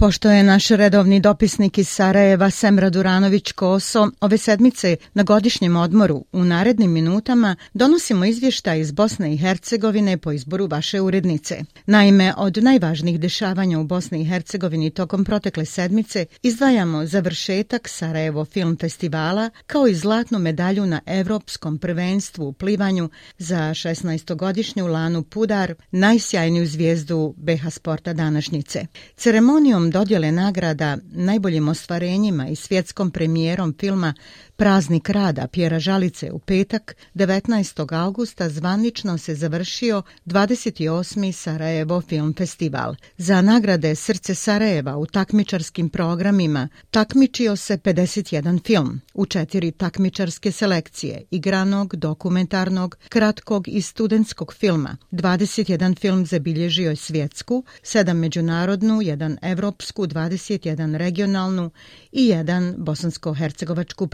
Pošto je naš redovni dopisnik iz Sarajeva Semra Duranović Koso ove sedmice na godišnjem odmoru u narednim minutama donosimo izvještaj iz Bosne i Hercegovine po izboru vaše urednice. Naime, od najvažnijih dešavanja u Bosni i Hercegovini tokom protekle sedmice izdvajamo završetak Sarajevo film festivala kao i zlatnu medalju na Evropskom prvenstvu u plivanju za 16-godišnju Lanu Pudar, najsjajniju zvijezdu BH sporta današnjice. Ceremonijom dodjele nagrada najboljim ostvarenjima i svjetskom premijerom filma Praznik rada Pjera Žalice u petak 19. augusta zvanično se završio 28. Sarajevo Film Festival. Za nagrade Srce Sarajeva u takmičarskim programima takmičio se 51 film u četiri takmičarske selekcije igranog, dokumentarnog, kratkog i studentskog filma. 21 film zabilježio je svjetsku, 7 međunarodnu, 1 evropsku, 21 regionalnu i 1 bosansko-hercegovačku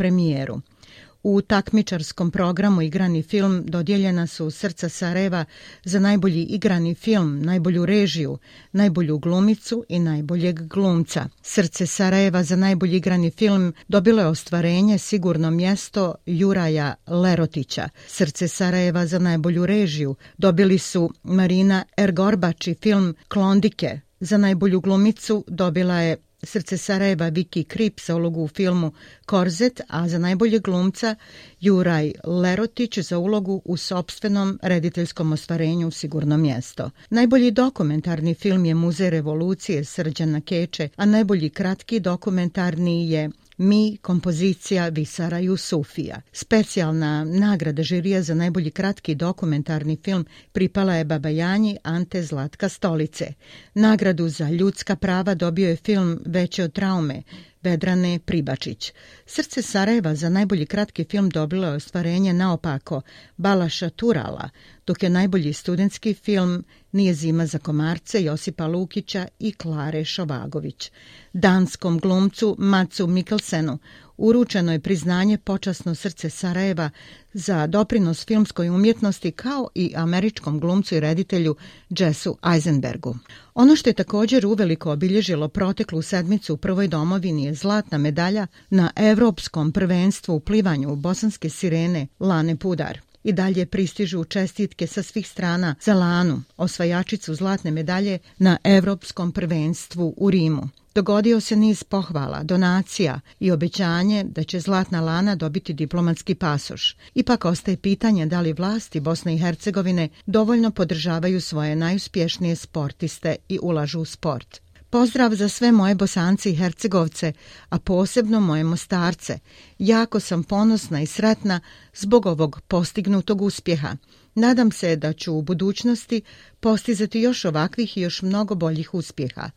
u takmičarskom programu igrani film dodijeljena su Srca Sarajeva za najbolji igrani film, najbolju režiju, najbolju glumicu i najboljeg glumca. Srce Sarajeva za najbolji igrani film dobilo je ostvarenje sigurno mjesto Juraja Lerotića. Srce Sarajeva za najbolju režiju dobili su Marina Ergorbači film Klondike za najbolju glumicu dobila je Srce Sarajeva Viki Krip za ulogu u filmu Korzet, a za najboljeg glumca Juraj Lerotić za ulogu u sobstvenom rediteljskom ostvarenju Sigurno mjesto. Najbolji dokumentarni film je Muzej revolucije Srđana Keče, a najbolji kratki dokumentarni je mi, kompozicija Visara Jusufija. Specijalna nagrada žirija za najbolji kratki dokumentarni film pripala je Janji Ante Zlatka Stolice. Nagradu za ljudska prava dobio je film Veće od traume, Vedrane Pribačić. Srce Sarajeva za najbolji kratki film dobilo je ostvarenje naopako Balaša Turala, dok je najbolji studentski film Nije zima za komarce Josipa Lukića i Klare Šovagović. Danskom glumcu Macu Mikkelsenu Uručeno je priznanje počasno srce Sarajeva za doprinos filmskoj umjetnosti kao i američkom glumcu i reditelju Jessu Eisenbergu. Ono što je također uveliko obilježilo proteklu sedmicu u prvoj domovini je zlatna medalja na Europskom prvenstvu u plivanju bosanske sirene Lane Pudar. I dalje pristižu čestitke sa svih strana za Lanu, osvajačicu zlatne medalje na Europskom prvenstvu u Rimu. Dogodio se niz pohvala, donacija i obećanje da će Zlatna Lana dobiti diplomatski pasoš. Ipak ostaje pitanje da li vlasti Bosne i Hercegovine dovoljno podržavaju svoje najuspješnije sportiste i ulažu u sport. Pozdrav za sve moje bosance i hercegovce, a posebno moje mostarce. Jako sam ponosna i sretna zbog ovog postignutog uspjeha. Nadam se da ću u budućnosti postizati još ovakvih i još mnogo boljih uspjeha.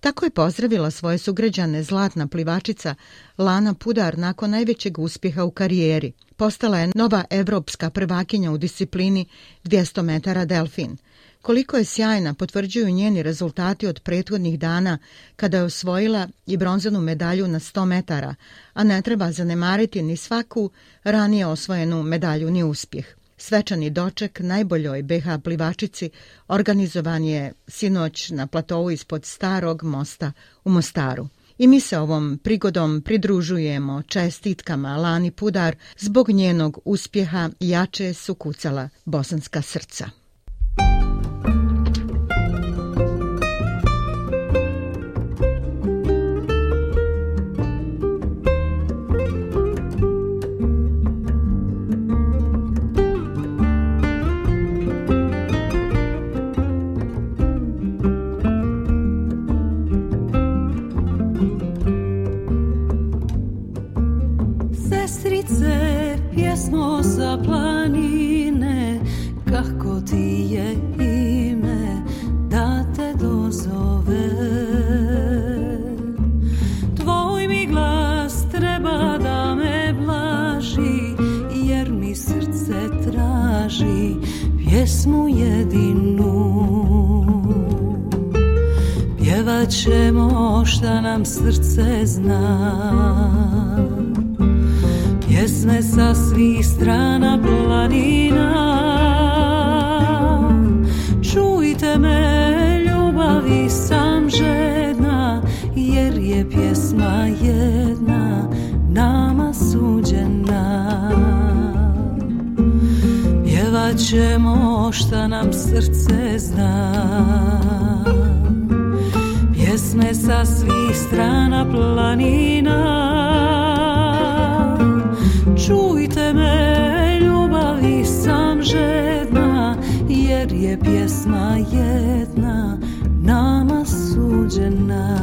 Tako je pozdravila svoje sugrađane zlatna plivačica Lana Pudar nakon najvećeg uspjeha u karijeri. Postala je nova evropska prvakinja u disciplini 200 metara delfin. Koliko je sjajna potvrđuju njeni rezultati od prethodnih dana kada je osvojila i bronzanu medalju na 100 metara, a ne treba zanemariti ni svaku ranije osvojenu medalju ni uspjeh. Svečani doček najboljoj BH plivačici organizovan je sinoć na platovu ispod starog mosta u Mostaru. I mi se ovom prigodom pridružujemo čestitkama Lani Pudar zbog njenog uspjeha jače su kucala bosanska srca. pjesmo sa planine kako ti je ime da te dozove tvoj mi glas treba da me blaži jer mi srce traži pjesmu jedinu pjevat ćemo šta nam srce zna Pjesme sa svih strana planina Čujte me, ljubavi sam žedna Jer je pjesma jedna nama suđena Pjevat ćemo šta nam srce zna Pjesme sa svih strana planina pjesma jedna nama suđena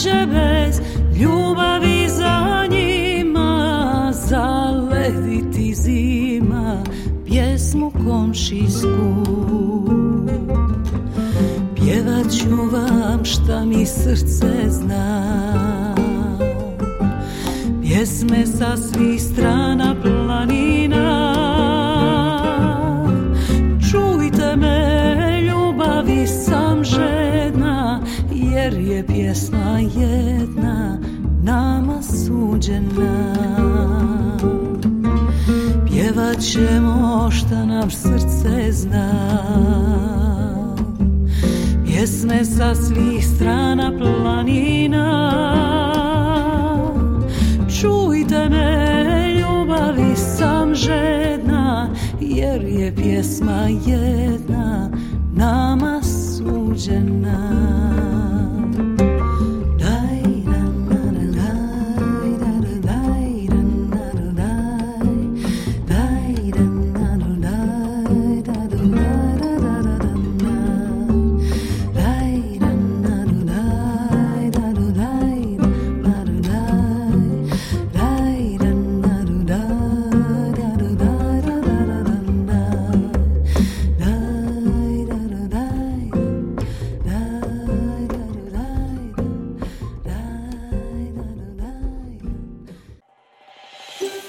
će bez ljubavi za njima zalediti zima pjesmu komšijsku pjevat ću vam šta mi srce zna pjesme sa svih strana planina jer je pjesma jedna nama suđena Pjevat ćemo šta nam srce zna Pjesme sa svih strana planina Čujte me, ljubavi sam žedna Jer je pjesma jedna nama suđena